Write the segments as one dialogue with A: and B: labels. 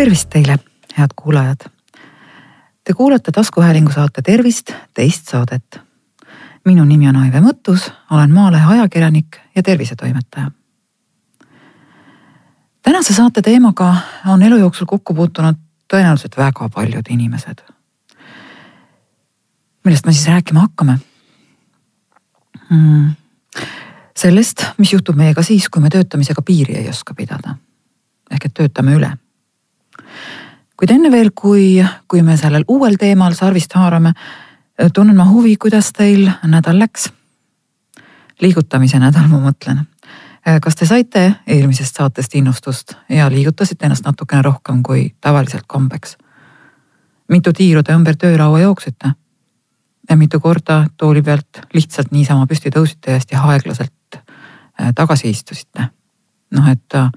A: tervist teile, head kuulajad. Te kuulate taskuhäälingu saate Tervist teist saadet. minu nimi on Aive Mõttus, olen Maalehe ajakirjanik ja tervisetoimetaja. tänase saate teemaga on elu jooksul kokku puutunud tõenäoliselt väga paljud inimesed. millest me siis rääkima hakkame hmm.? sellest, mis juhtub meiega siis, kui me töötamisega piiri ei oska pidada. ehk et töötame üle kuid enne veel, kui, kui me sellel uuel teemal sarvist haarame, tunnen ma huvi, kuidas teil nädal läks. liigutamise nädal, ma mõtlen. kas te saite eelmisest saatest innustust ja liigutasite ennast natukene rohkem kui tavaliselt kombeks? mitu tiiru te ümber töölaua jooksite? ja mitu korda tooli pealt lihtsalt niisama püsti tõusite ja hästi aeglaselt äh, tagasi istusite? noh, et äh,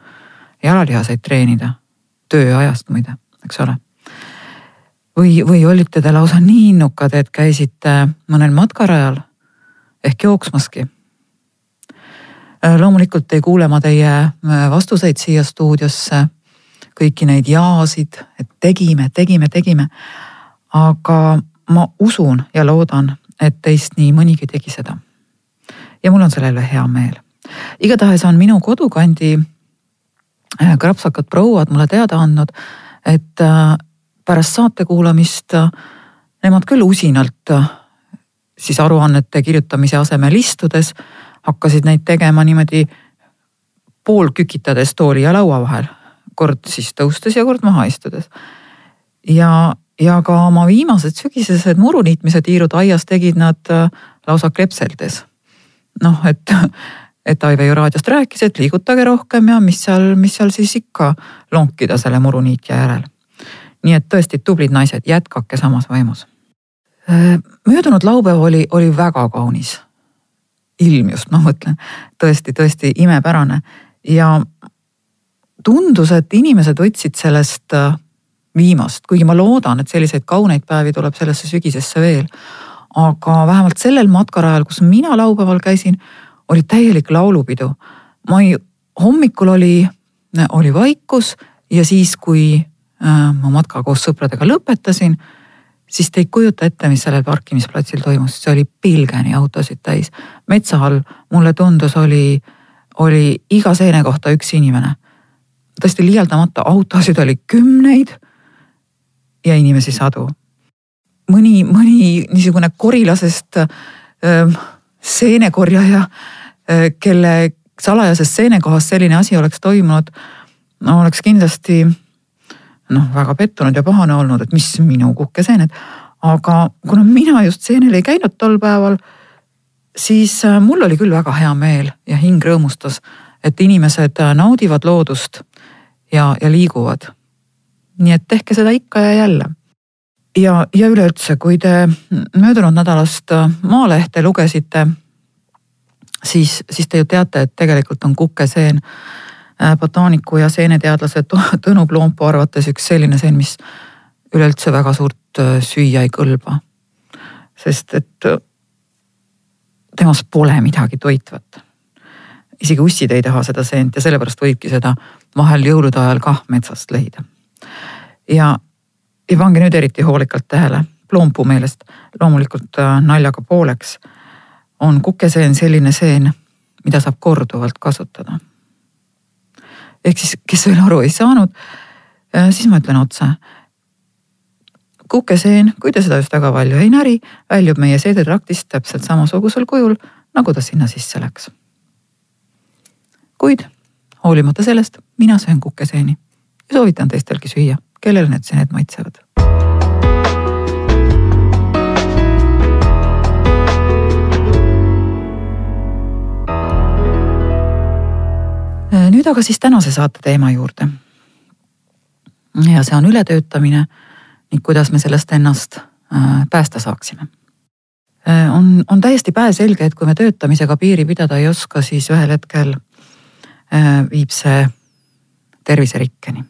A: jalalihaseid treenida, tööajast muide eks ole. või, või olite te lausa nii innukad, et käisite mõnel matkarajal ehk jooksmaski. loomulikult ei kuule ma teie äh, vastuseid siia stuudiosse, kõiki neid jaasid, et tegime, tegime, tegime. aga ma usun ja loodan, et teist nii mõnigi tegi seda. ja mul on selle üle hea meel. igatahes on minu kodukandi äh, krapsakad prouad mulle teada andnud et äh, pärast saate kuulamist äh, nemad küll usinalt äh, siis aruannete kirjutamise asemel istudes hakkasid neid tegema niimoodi poolkükitades tooli ja laua vahel. kord siis tõustes ja kord maha istudes. ja, ja ka oma viimased sügisesed muruniitmise tiirud aias tegid nad lausa klepseldes. noh, et et Aive ju raadiost rääkis, et liigutage rohkem ja mis seal, mis seal siis ikka lonkida selle muruniitja järel. nii et tõesti tublid naised, jätkake samas vaimus. Äh, möödunud laupäev oli, oli väga kaunis. ilm just, ma mõtlen, tõesti, tõesti imepärane ja tundus, et inimesed võtsid sellest äh, viimast, kuigi ma loodan, et selliseid kauneid päevi tuleb sellesse sügisesse veel. aga vähemalt sellel matkarajal, kus mina laupäeval käisin oli täielik laulupidu. ma ei, hommikul oli, oli vaikus ja siis, kui äh, ma matka koos sõpradega lõpetasin, siis te ei kujuta ette, mis sellel parkimisplatsil toimus, see oli pilgeni autosid täis. metsa all mulle tundus, oli, oli iga seene kohta üks inimene. tõesti liialdamata, autosid oli kümneid ja inimesi sadu. mõni, mõni niisugune korilasest äh, seenekorjaja, kelle salajases seenekohas selline asi oleks toimunud, no oleks kindlasti noh, väga pettunud ja pahane olnud, et mis minu kukeseened. aga kuna mina just seenel ei käinud tol päeval, siis mul oli küll väga hea meel ja hing rõõmustas, et inimesed naudivad loodust ja, ja liiguvad. nii et tehke seda ikka ja jälle ja, ja üleüldse, kui te möödunud nädalast Maalehte lugesite, siis, siis te ju teate, et tegelikult on kukeseen äh, botaaniku ja seeneteadlase Tõnu Ploompo arvates üks selline seen, mis üleüldse väga suurt äh, süüa ei kõlba. sest et äh, temas pole midagi toitvat. isegi ussid ei taha seda seent ja sellepärast võibki seda vahel jõulude ajal kah metsast leida. ja ja pange nüüd eriti hoolikalt tähele, Ploompuu meelest loomulikult naljaga pooleks on kukeseen selline seen, mida saab korduvalt kasutada. ehk siis, kes veel aru ei saanud, äh, siis ma ütlen otse. kukeseen, kui te seda just väga palju ei näri, väljub meie seedetraktist täpselt samasugusel kujul, nagu ta sinna sisse läks. kuid hoolimata sellest, mina söön kukeseeni ja soovitan teistelgi süüa kellele need seened maitsevad. Nüüd aga siis tänase saate teema juurde. ja see on ületöötamine ning kuidas me sellest ennast äh, päästa saaksime. Äh, on, on täiesti päeselge, et kui me töötamisega piiri pidada ei oska, siis ühel hetkel äh, viib see terviserikkeni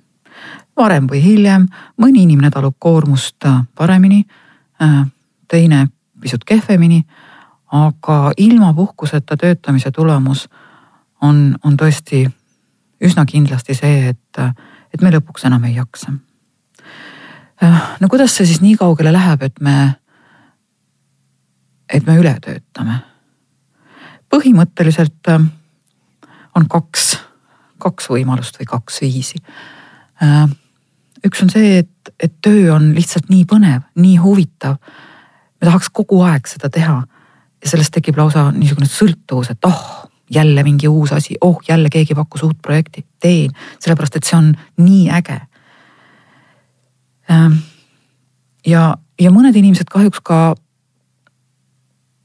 A: varem või hiljem, mõni inimene talub koormust äh, paremini, äh, teine pisut kehvemini. aga ilma puhkuseta töötamise tulemus on, on tõesti üsna kindlasti see, et, et me lõpuks enam ei jaksa. Äh, no kuidas see siis nii kaugele läheb, et me, et me üle töötame? põhimõtteliselt äh, on kaks, kaks võimalust või kaks viisi. Äh, üks on see, et, et töö on lihtsalt nii põnev, nii huvitav. me tahaks kogu aeg seda teha ja sellest tekib lausa niisugune sõltuvus, et oh, jälle mingi uus asi, oh jälle keegi pakkus uut projekti, teen, sellepärast et see on nii äge. Ähm, ja, ja mõned inimesed kahjuks ka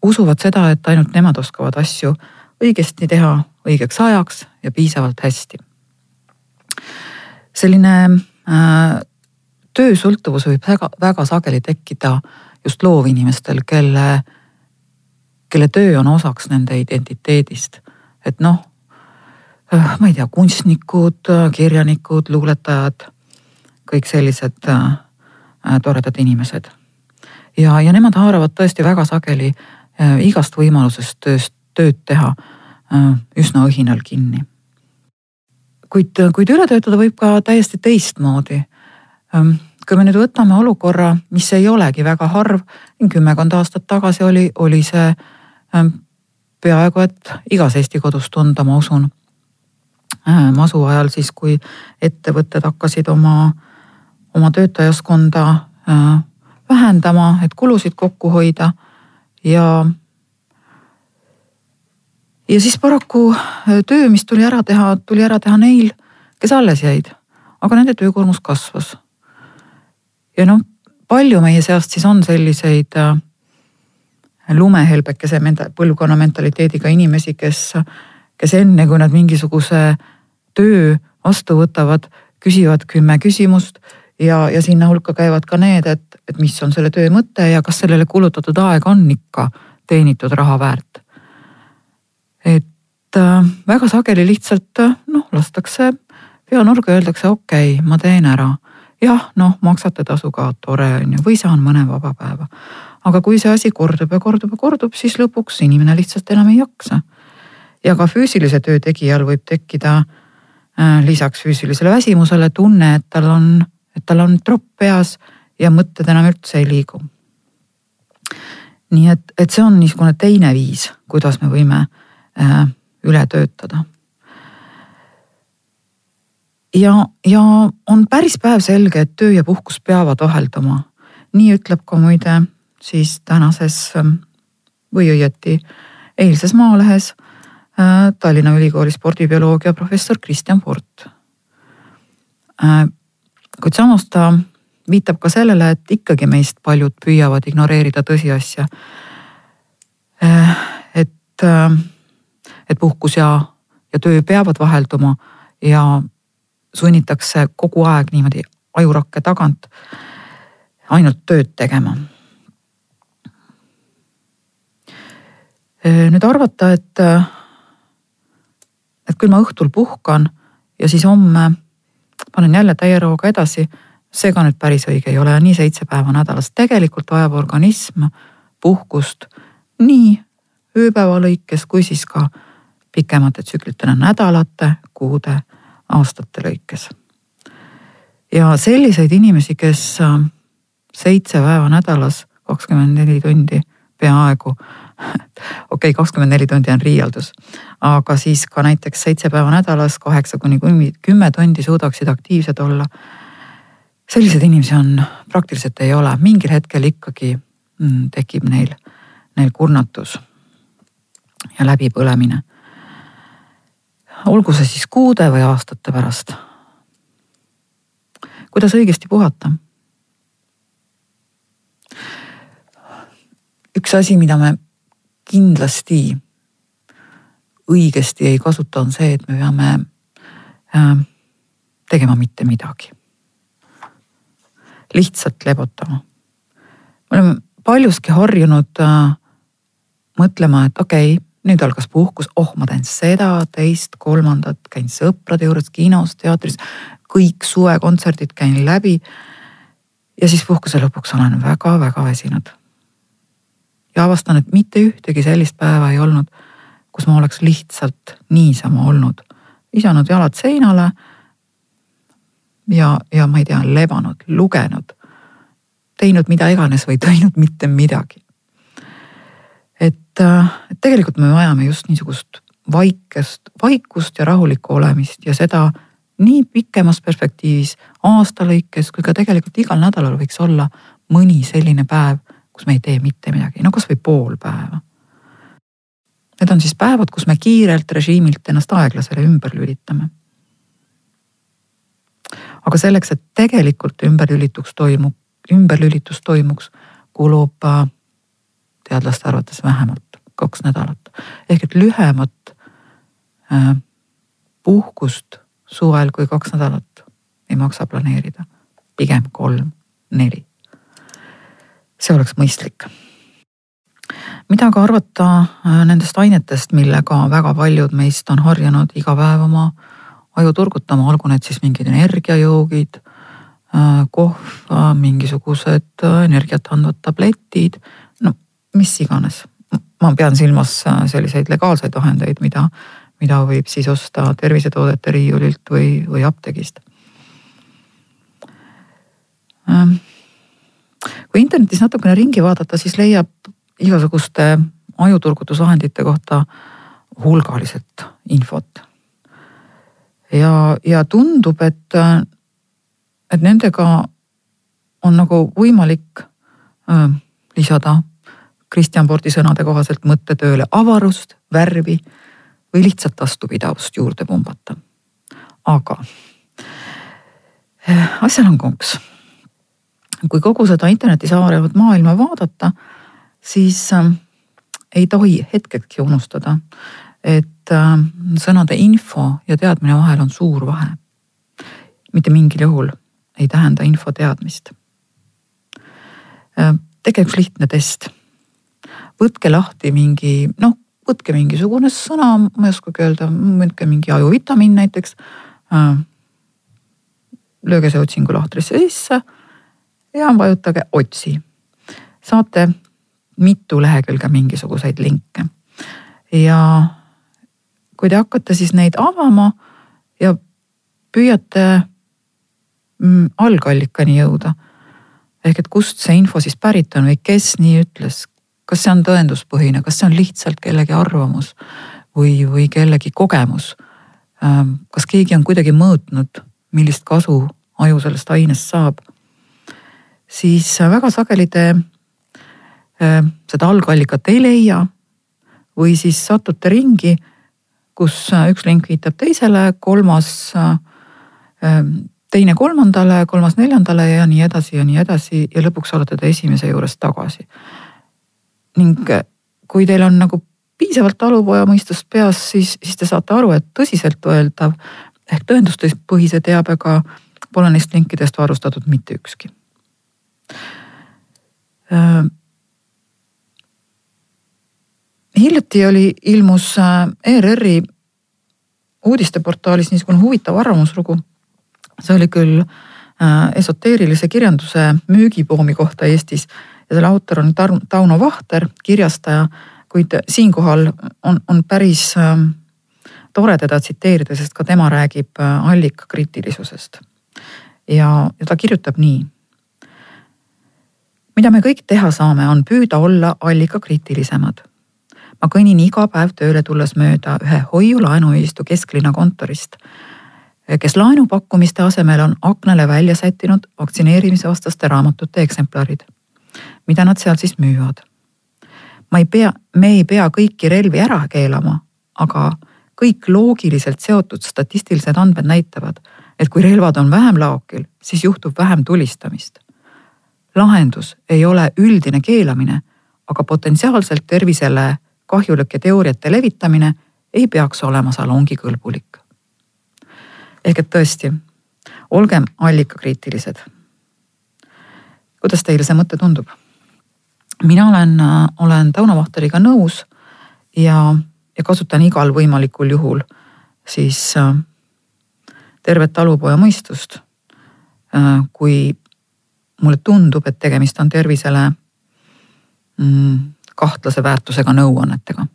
A: usuvad seda, et ainult nemad oskavad asju õigesti teha õigeks ajaks ja piisavalt hästi. selline äh, töösõltuvus võib väga, väga sageli tekkida just loovinimestel, kelle, kelle töö on osaks nende identiteedist et noh, äh, ma ei tea, kunstnikud, äh, kirjanikud, luuletajad, kõik sellised äh, toredad inimesed. ja, ja nemad haaravad tõesti väga sageli igast võimalusest tööst, tööd teha üsna õhinal kinni. kuid, kuid üle töötada võib ka täiesti teistmoodi ähm, kui me nüüd võtame olukorra, mis ei olegi väga harv, kümmekond aastat tagasi oli, oli see ähm, peaaegu et igas Eesti kodus tunda, ma usun. Äh, masu ajal siis, kui ettevõtted hakkasid oma, oma töötajaskonda äh, vähendama, et kulusid kokku hoida ja. ja siis paraku äh, töö, mis tuli ära teha, tuli ära teha neil, kes alles jäid, aga nende töökoormus kasvas. ja noh, palju meie seast siis on selliseid äh, lumehelbekese põlvkonna mentaliteediga inimesi, kes, kes enne kui nad mingisuguse töö vastu võtavad, küsivad kümme küsimust ja, ja sinna hulka käivad ka need, et, et mis on selle töö mõte ja kas sellele kulutatud aeg on ikka teenitud raha väärt. et äh, väga sageli lihtsalt noh, lastakse pea nurga, öeldakse okei okay,, ma teen ära. jah, noh, maksate tasu ka tore on ju, või saan mõne vaba päeva aga kui see asi kordub ja kordub ja kordub, siis lõpuks inimene lihtsalt enam ei jaksa. ja ka füüsilise töö tegijal võib tekkida äh, lisaks füüsilisele väsimusele tunne, et tal on, et tal on tropp peas ja mõtted enam üldse ei liigu. nii et, et see on niisugune teine viis, kuidas me võime äh, üle töötada ja, ja on päris päevselge, et töö ja puhkus peavad vahelduma. nii ütleb ka muide siis tänases ähm, või õieti eilses Maalehes äh, Tallinna Ülikooli spordibioloogia professor Kristjan Port. Äh, kuid samas ta viitab ka sellele, et ikkagi meist paljud püüavad ignoreerida tõsiasja. Äh, et, et puhkus ja, ja töö peavad vahelduma ja sunnitakse kogu aeg niimoodi ajurakke tagant ainult tööd tegema nüüd arvata, et, et küll ma õhtul puhkan ja siis homme panen jälle täie rooga edasi. see ka nüüd päris õige ei ole, nii seitse päeva nädalas, tegelikult vajab organism puhkust nii ööpäeva lõikes kui siis ka pikemate tsüklitena nädalate, kuude, aastate lõikes. ja selliseid inimesi, kes äh, seitse päeva nädalas, kakskümmend neli tundi peaaegu okei okay,, kakskümmend neli tundi on riialdus, aga siis ka näiteks seitse päeva nädalas, kaheksa kuni kümme tundi suudaksid aktiivsed olla. selliseid inimesi on, praktiliselt ei ole, mingil hetkel ikkagi mm, tekib neil, neil kurnatus ja läbipõlemine. olgu see siis kuude või aastate pärast. kuidas õigesti puhata? üks asi, mida me kindlasti õigesti ei kasuta, on see, et me peame äh, tegema mitte midagi. lihtsalt lebotama. me oleme paljuski harjunud äh, mõtlema, et okei okay,, nüüd algas puhkus, oh, ma teen seda, teist, kolmandat, käin sõprade juures, kinos, teatris, kõik suvekontserdid käin läbi. ja siis puhkuse lõpuks olen väga-väga väsinud ja avastan, et mitte ühtegi sellist päeva ei olnud, kus ma oleks lihtsalt niisama olnud, visanud jalad seinale, ja, ja ma ei tea, lebanud, lugenud, teinud mida iganes või teinud mitte midagi. et, et tegelikult me vajame just niisugust vaikest, vaikust ja rahulikku olemist ja seda nii pikemas perspektiivis, aasta lõikes kui ka tegelikult igal nädalal võiks olla mõni selline päev, kus me ei tee mitte midagi, no kasvõi pool päeva. Need on siis päevad, kus me kiirelt režiimilt ennast aeglasele ümber lülitame. aga selleks, et tegelikult ümberlülituks toimub, ümberlülitus toimuks, kulub äh, teadlaste arvates vähemalt kaks nädalat ehk et lühemat äh, puhkust suvel kui kaks nädalat ei maksa planeerida, pigem kolm, neli. See oleks mõistlik. mida ka arvata äh, nendest ainetest, millega väga paljud meist on harjunud iga päev oma aju turgutama, olgu need siis mingid energiajoogid, äh, kohv, äh, mingisugused energiat andvad tabletid, no mis iganes. ma pean silmas selliseid legaalseid vahendeid, mida mida võib siis osta tervisetoodete riiulilt või, või apteegist. Ähm, kui internetis natukene ringi vaadata, siis leiab igasuguste ajuturgutusvahendite kohta hulgaliselt infot. ja, ja tundub, et, et nendega on nagu võimalik äh, lisada Kristjan Pordi sõnade kohaselt mõttetööle avarust, värvi või lihtsalt vastupidavust juurde pumbata. aga eh, asjal on konks. Kui kogu seda internetis avanevat maailma vaadata, siis äh, ei tohi hetkekski unustada, et äh, sõnade info ja teadmine vahel on suur vahe. mitte mingil juhul ei tähenda info teadmist äh,. tehke üks lihtne test. võtke lahti mingi noh võtke mingisugune sõna, ma ei oskagi öelda, võtke mingi ajuvitamiin näiteks. Lööge see otsingu lahtrisse sisse ja vajutage otsi. saate mitu lehekülge mingisuguseid linke. ja kui te hakkate siis neid avama ja püüate mm, algallikani jõuda. ehk et kust see info siis pärit on või kes nii ütles, kas see on tõenduspõhine, kas see on lihtsalt kellegi arvamus või, või kellegi kogemus? Ähm, kas keegi on kuidagi mõõtnud, millist kasu aju sellest ainest saab? Siis väga sageli te äh, seda algallikat ei leia või siis satute ringi, kus üks link viitab teisele, kolmas, äh, teine kolmandale, kolmas neljandale ja nii edasi ja nii edasi ja lõpuks olete te esimese juures tagasi ning kui teil on nagu piisavalt talupojamõistust peas, siis, siis te saate aru, et tõsiseltvõeldav ehk tõenduspõhise teabega pole neist linkidest varustatud mitte ükski. Hiljuti oli, ilmus ERR-i uudisteportaalis niisugune huvitav arvamuslugu. see oli küll esoteerilise kirjanduse müügipoomi kohta Eestis ja selle autor on Tauno Vahter, kirjastaja, kuid siinkohal on, on päris äh, tore teda tsiteerida, sest ka tema räägib äh, allikakriitilisusest. ja, ja ta kirjutab nii. Mida me kõik teha saame, on püüda olla allikakriitilisemad. ma kõnnin iga päev tööle tulles mööda ühe hoiu-laenuühistu kesklinna kontorist kes laenupakkumiste asemel on aknale välja sättinud vaktsineerimisvastaste raamatute eksemplarid mida nad seal siis müüvad. ma ei pea, me ei pea kõiki relvi ära keelama, aga kõik loogiliselt seotud statistilised andmed näitavad, et kui relvad on vähem laokil, siis juhtub vähem tulistamist. Lahendus ei ole üldine keelamine, aga potentsiaalselt tervisele kahjulike teooriate levitamine ei peaks olema salongikõlbulik. ehk et tõesti, olgem allikakriitilised. kuidas teile see mõte tundub? mina olen, äh, olen Tauno Vahteriga nõus ja, ja kasutan igal võimalikul juhul siis äh, tervet talupoja mõistust äh,. kui mulle tundub, et tegemist on tervisele mm, kahtlase väärtusega nõuannetega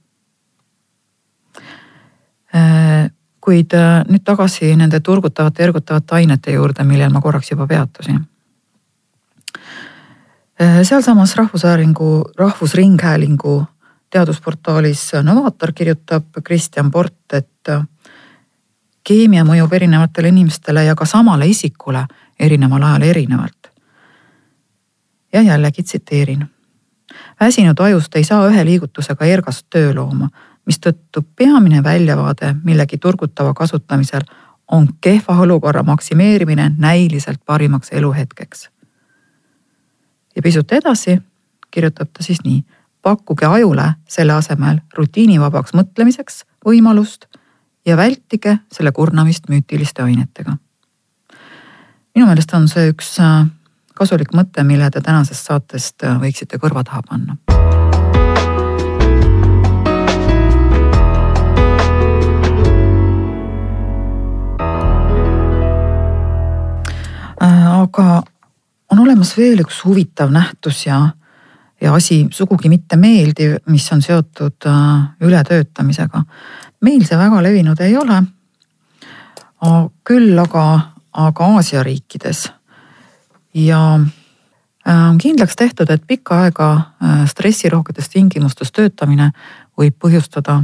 A: äh,. kuid äh, nüüd tagasi nende turgutavate, ergutavate ainete juurde, millel ma korraks juba peatusin. Äh, sealsamas Rahvusvääringu, Rahvusringhäälingu teadusportaalis Novaator kirjutab Kristjan Port, et keemia mõjub erinevatele inimestele ja ka samale isikule erineval ajal erinevalt. Ja jällegi tsiteerin. väsinud ajust ei saa ühe liigutusega ergast töö looma mistõttu peamine väljavaade millegi turgutava kasutamisel on kehva olukorra maksimeerimine näiliselt parimaks eluhetkeks. ja pisut edasi kirjutab ta siis nii, pakkuge ajule selle asemel rutiinivabaks mõtlemiseks võimalust ja vältige selle kurnamist müütiliste ainetega. minu meelest on see üks äh, kasulik mõte, mille te tänasest saatest äh, võiksite kõrva taha panna aga on olemas veel üks huvitav nähtus ja, ja asi sugugi mitte meeldiv, mis on seotud äh, ületöötamisega. meil see väga levinud ei ole. küll aga, aga Aasia riikides ja äh, on kindlaks tehtud, et pikka aega äh, stressirohketes tingimustes töötamine võib põhjustada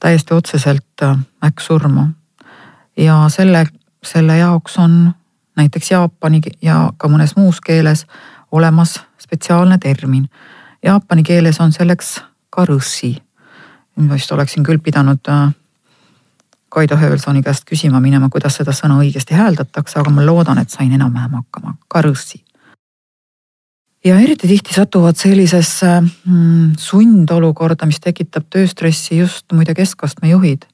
A: täiesti otseselt äkksurmu. ja selle, selle jaoks on näiteks jaapani ja ka mõnes muus keeles olemas spetsiaalne termin. Jaapani keeles on selleks karõssi. ma vist oleksin küll pidanud äh, Kaido Höövelsoni käest küsima minema, kuidas seda sõna õigesti hääldatakse, aga ma loodan, et sain enam-vähem hakkama, karõssi. ja eriti tihti satuvad sellisesse mm, sundolukorda, mis tekitab tööstressi just muide keskastme juhid.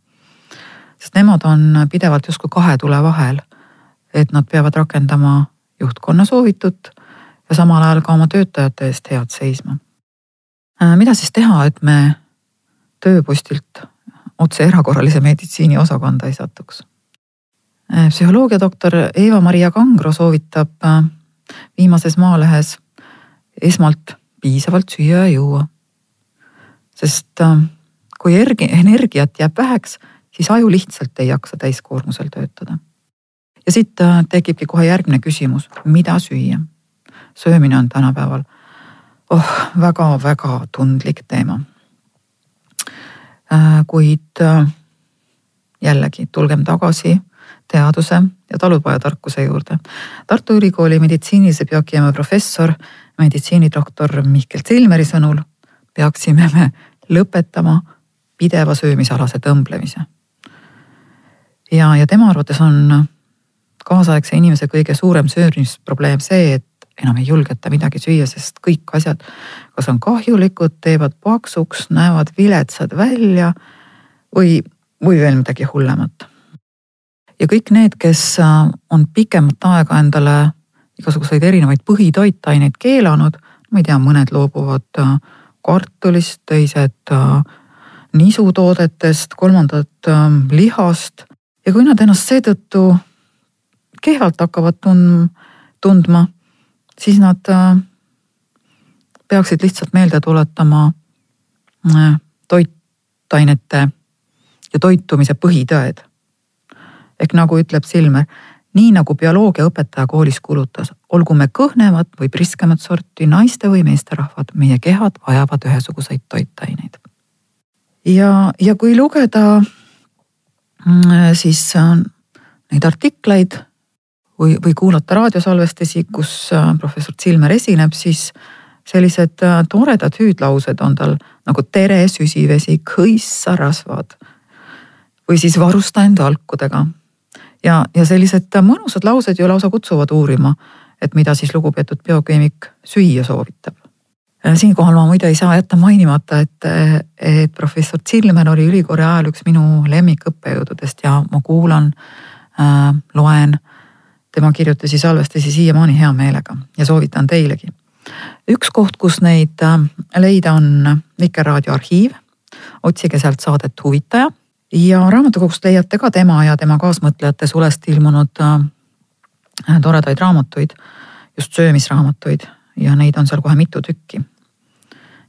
A: sest nemad on pidevalt justkui kahe tule vahel et nad peavad rakendama juhtkonna soovitut ja samal ajal ka oma töötajate eest head seisma. Äh, mida siis teha, et me tööpostilt otse erakorralise meditsiini osakonda ei satuks? Äh, psühholoogiadoktor Eva-Maria Kangro soovitab äh, viimases Maalehes esmalt piisavalt süüa ja juua. sest kui energiat jääb väheks, siis aju lihtsalt ei jaksa täiskoormusel töötada ja siit äh, tekibki kohe järgmine küsimus, mida süüa? söömine on tänapäeval oh väga-väga tundlik teema. Äh, kuid äh, jällegi tulgem tagasi teaduse ja talupojatarkuse juurde. Tartu Ülikooli meditsiinilise biokeemia professor, meditsiinidoktor Mihkel Silmeri sõnul peaksime me lõpetama pideva söömisalase tõmblemise. ja, ja tema arvates on kaasaegse inimese kõige suurem söömisprobleem see, et enam ei julgeta midagi süüa, sest kõik asjad, kas on kahjulikud, teevad paksuks, näevad viletsad välja või, või veel midagi hullemat. ja kõik need, kes äh, on pikemat aega endale igasuguseid erinevaid põhitoitaineid keelanud, ma ei tea, mõned loobuvad äh, kartulist, teised äh, nisutoodetest, kolmandad lihast ja kui nad ennast seetõttu kehvalt hakkavad tund-, tundma, siis nad äh, peaksid lihtsalt meelde tuletama äh, toitainete ja toitumise põhitõed. ehk nagu ütleb Silmer, nii nagu bioloogiaõpetaja koolis kulutas, olgu me kõhnemat või priskemat sorti naiste või meesterahvad, meie kehad vajavad ühesuguseid toitaineid. ja, ja kui lugeda mm, siis neid artikleid või, või kuulata raadiosalvestisi, kus äh, professor Zilmer esineb, siis sellised äh, toredad hüüdlaused on tal nagu tere, süsivesi, kõissa rasvad. või siis varusta end valkudega. ja, ja sellised mõnusad laused ju lausa kutsuvad uurima, et mida siis lugupeetud biokeemik süüa soovitab. Äh, siinkohal ma muide ei saa jätta mainimata, et, et professor Zilmer oli ülikooli ajal üks minu lemmikõppejõududest ja ma kuulan äh,, loen tema kirjutisi salvestisi siiamaani hea meelega ja soovitan teilegi. üks koht, kus neid äh, leida, on Vikerraadio arhiiv. otsige sealt saadet Huvitaja ja raamatukogust leiate ka tema ja tema kaasmõtlejate sulest ilmunud äh, toredaid raamatuid, just söömisraamatuid ja neid on seal kohe mitu tükki.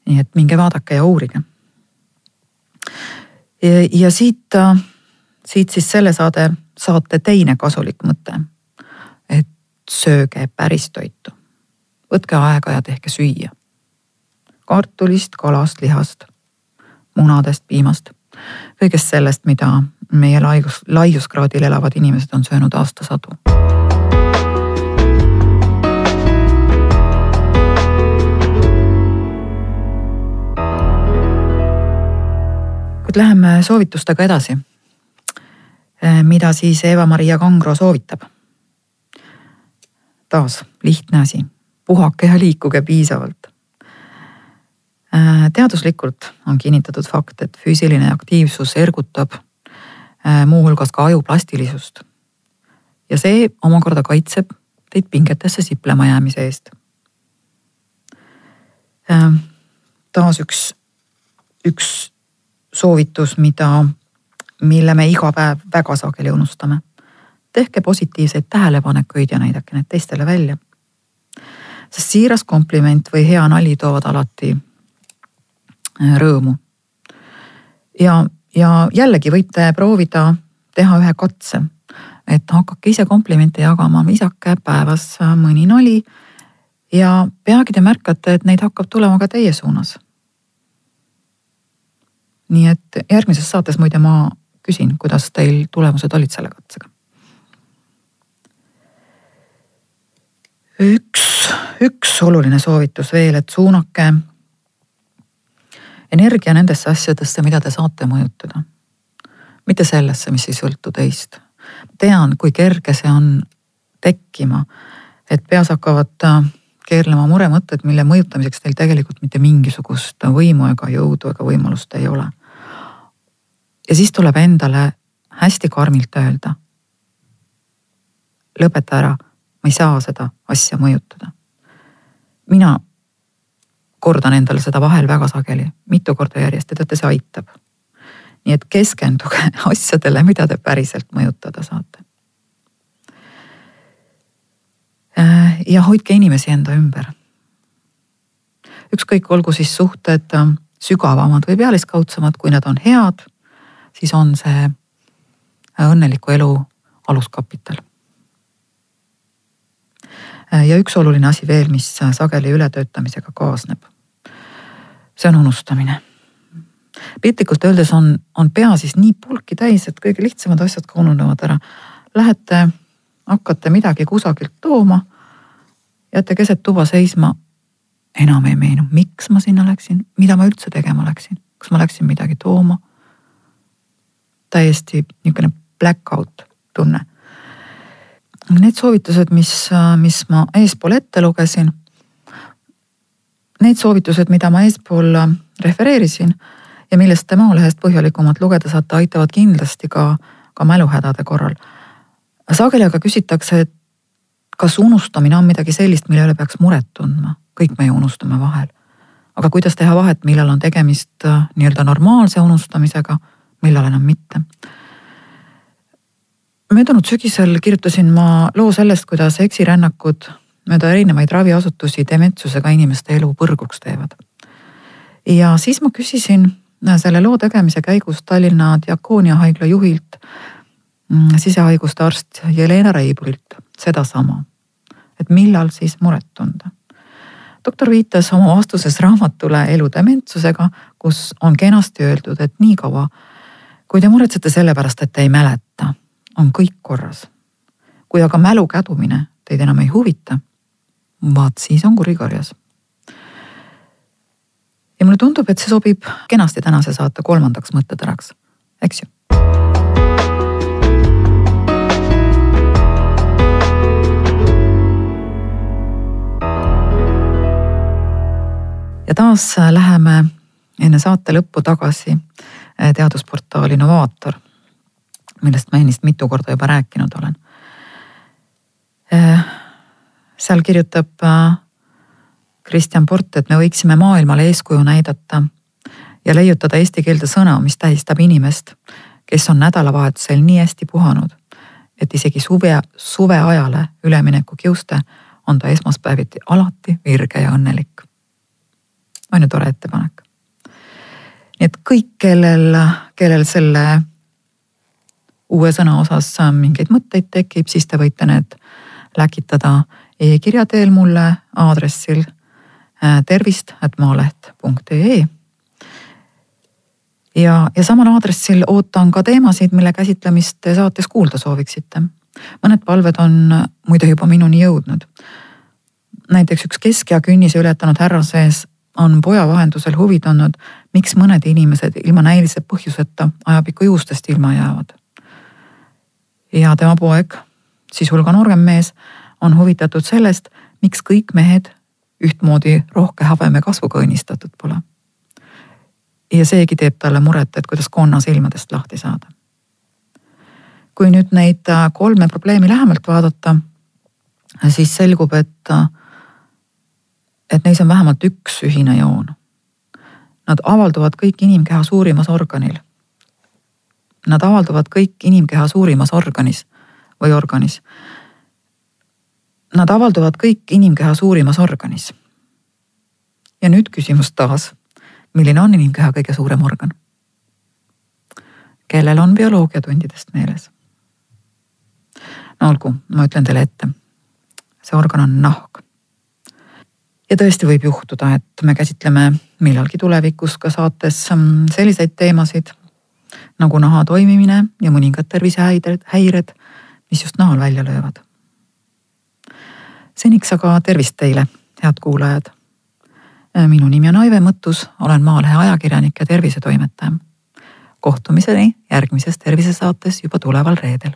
A: nii et minge vaadake ja uurige. ja siit, äh, siit siis selle saade, saate teine kasulik mõte. Sööge päris toitu. võtke aega ja tehke süüa. kartulist, kalast, lihast, munadest, piimast, kõigest sellest, mida meie laius, laiuskraadil elavad inimesed on söönud aastasadu kuid läheme soovitustega edasi. Mida siis Eva-Maria Kangro soovitab? Taas lihtne asi, puhake ja liikuge piisavalt. Eh, teaduslikult on kinnitatud fakt, et füüsiline aktiivsus ergutab eh, muuhulgas ka aju plastilisust. ja see omakorda kaitseb teid pingetesse siplema jäämise eest. taas üks, üks soovitus, mida, mille me iga päev väga sageli unustame. Tehke positiivseid tähelepanekuid ja näidake need teistele välja. sest siiras kompliment või hea nali toovad alati äh, rõõmu. ja, ja jällegi võite proovida teha ühe katse, et hakake ise komplimente jagama, visake päevas mõni nali ja peagi te märkate, et neid hakkab tulema ka teie suunas nii et järgmises saates muide ma küsin, kuidas teil tulemused olid selle katsega. Üks, üks oluline soovitus veel, et suunake energia nendesse asjadesse, mida te saate mõjutada. mitte sellesse, mis ei sõltu teist. tean, kui kerge see on tekkima, et peas hakkavad keerlema muremõtted, mille mõjutamiseks teil tegelikult mitte mingisugust võimu ega jõudu ega võimalust ei ole ja siis tuleb endale hästi karmilt öelda. lõpeta ära, ma ei saa seda asja mõjutada. mina kordan endale seda vahel väga sageli, mitu korda järjest ja teate, see aitab. nii et keskenduge asjadele, mida te päriselt mõjutada saate. Äh, ja hoidke inimesi enda ümber. ükskõik, olgu siis suhted äh, sügavamad või pealiskaudsemad, kui nad on head siis on see õnneliku elu aluskapital. Äh, ja üks oluline asi veel, mis äh, sageli ületöötamisega kaasneb. see on unustamine. piltlikult öeldes on, on pea siis nii pulki täis, et kõige lihtsamad asjad ka ununevad ära. Lähete, hakkate midagi kusagilt tooma, jääte keset tuba seisma. enam ei meenu, miks ma sinna läksin, mida ma üldse tegema läksin, kas ma läksin midagi tooma täiesti niisugune black out tunne. Need soovitused, mis, mis ma eespool ette lugesin. Need soovitused, mida ma eespool refereerisin ja millest te Maalehest põhjalikumalt lugeda saate, aitavad kindlasti ka, ka mäluhädade korral. sageli aga küsitakse, et kas unustamine on midagi sellist, mille üle peaks muret tundma, kõik me ju unustame vahel. aga kuidas teha vahet, millal on tegemist nii-öelda normaalse unustamisega millal enam mitte. Möödunud sügisel kirjutasin ma loo sellest, kuidas eksirännakud mööda erinevaid raviasutusi dementsusega inimeste elu põrguks teevad. ja siis ma küsisin selle loo tegemise käigus Tallinna Diakoonia haigla juhilt, mm, sisehaiguste arst Jelena Reibulilt sedasama, et millal siis muret tunda doktor viitas oma vastuses raamatule Elu dementsusega, kus on kenasti öeldud, et niikaua kui te muretsete selle pärast, et te ei mäleta, on kõik korras. kui aga mälu kädumine teid enam ei huvita, vaat siis on kuri karjas. ja mulle tundub, et see sobib kenasti tänase saate kolmandaks mõttetäraks, eks ju ja taas läheme enne saate lõppu tagasi Eh, teadusportaal Innovaator, millest ma ennist mitu korda juba rääkinud olen. Eh, seal kirjutab Kristjan Port, et me võiksime maailmale eeskuju näidata ja leiutada eesti keelde sõna, mis tähistab inimest, kes on nädalavahetusel nii hästi puhanud, et isegi suve, suveajale ülemineku kiuste on ta esmaspäeviti alati virge ja õnnelik. on ju tore ettepanek nii et kõik, kellel, kellel selle uue sõna osas mingeid mõtteid tekib, siis te võite need läkitada e-kirja teel mulle aadressil äh, tervist, et maaleht.ee. ja, ja samal aadressil ootan ka teemasid, mille käsitlemist te saates kuulda sooviksite. mõned palved on muide juba minuni jõudnud. näiteks üks keskea künnise ületanud härrasees on poja vahendusel huvi tundnud, miks mõned inimesed ilma näilise põhjuseta ajapikku juustest ilma jäävad. Ja tema poeg, siis hulga noorem mees, on huvitatud sellest, miks kõik mehed ühtmoodi rohke habeme kasvuga õnnistatud pole. ja seegi teeb talle muret, et kuidas konna silmadest lahti saada. kui nüüd neid kolme probleemi lähemalt vaadata, siis selgub, et et neis on vähemalt üks ühine joon. Nad avalduvad kõik inimkeha suurimas organil. Nad avalduvad kõik inimkeha suurimas organis või organis. Nad avalduvad kõik inimkeha suurimas organis. ja nüüd küsimus taas, milline on inimkeha kõige suurem organ? kellel on bioloogiatundidest meeles? no olgu, ma ütlen teile ette. see organ on nahk ja tõesti võib juhtuda, et me käsitleme millalgi tulevikus ka saates mm, selliseid teemasid nagu naha toimimine ja mõningad tervisehäired, häired, mis just nahal välja löövad. seniks aga tervist teile, head kuulajad. minu nimi on Aive Mõttus, olen Maalehe ajakirjanik ja tervisetoimetaja. kohtumiseni järgmises tervisesaates juba tuleval reedel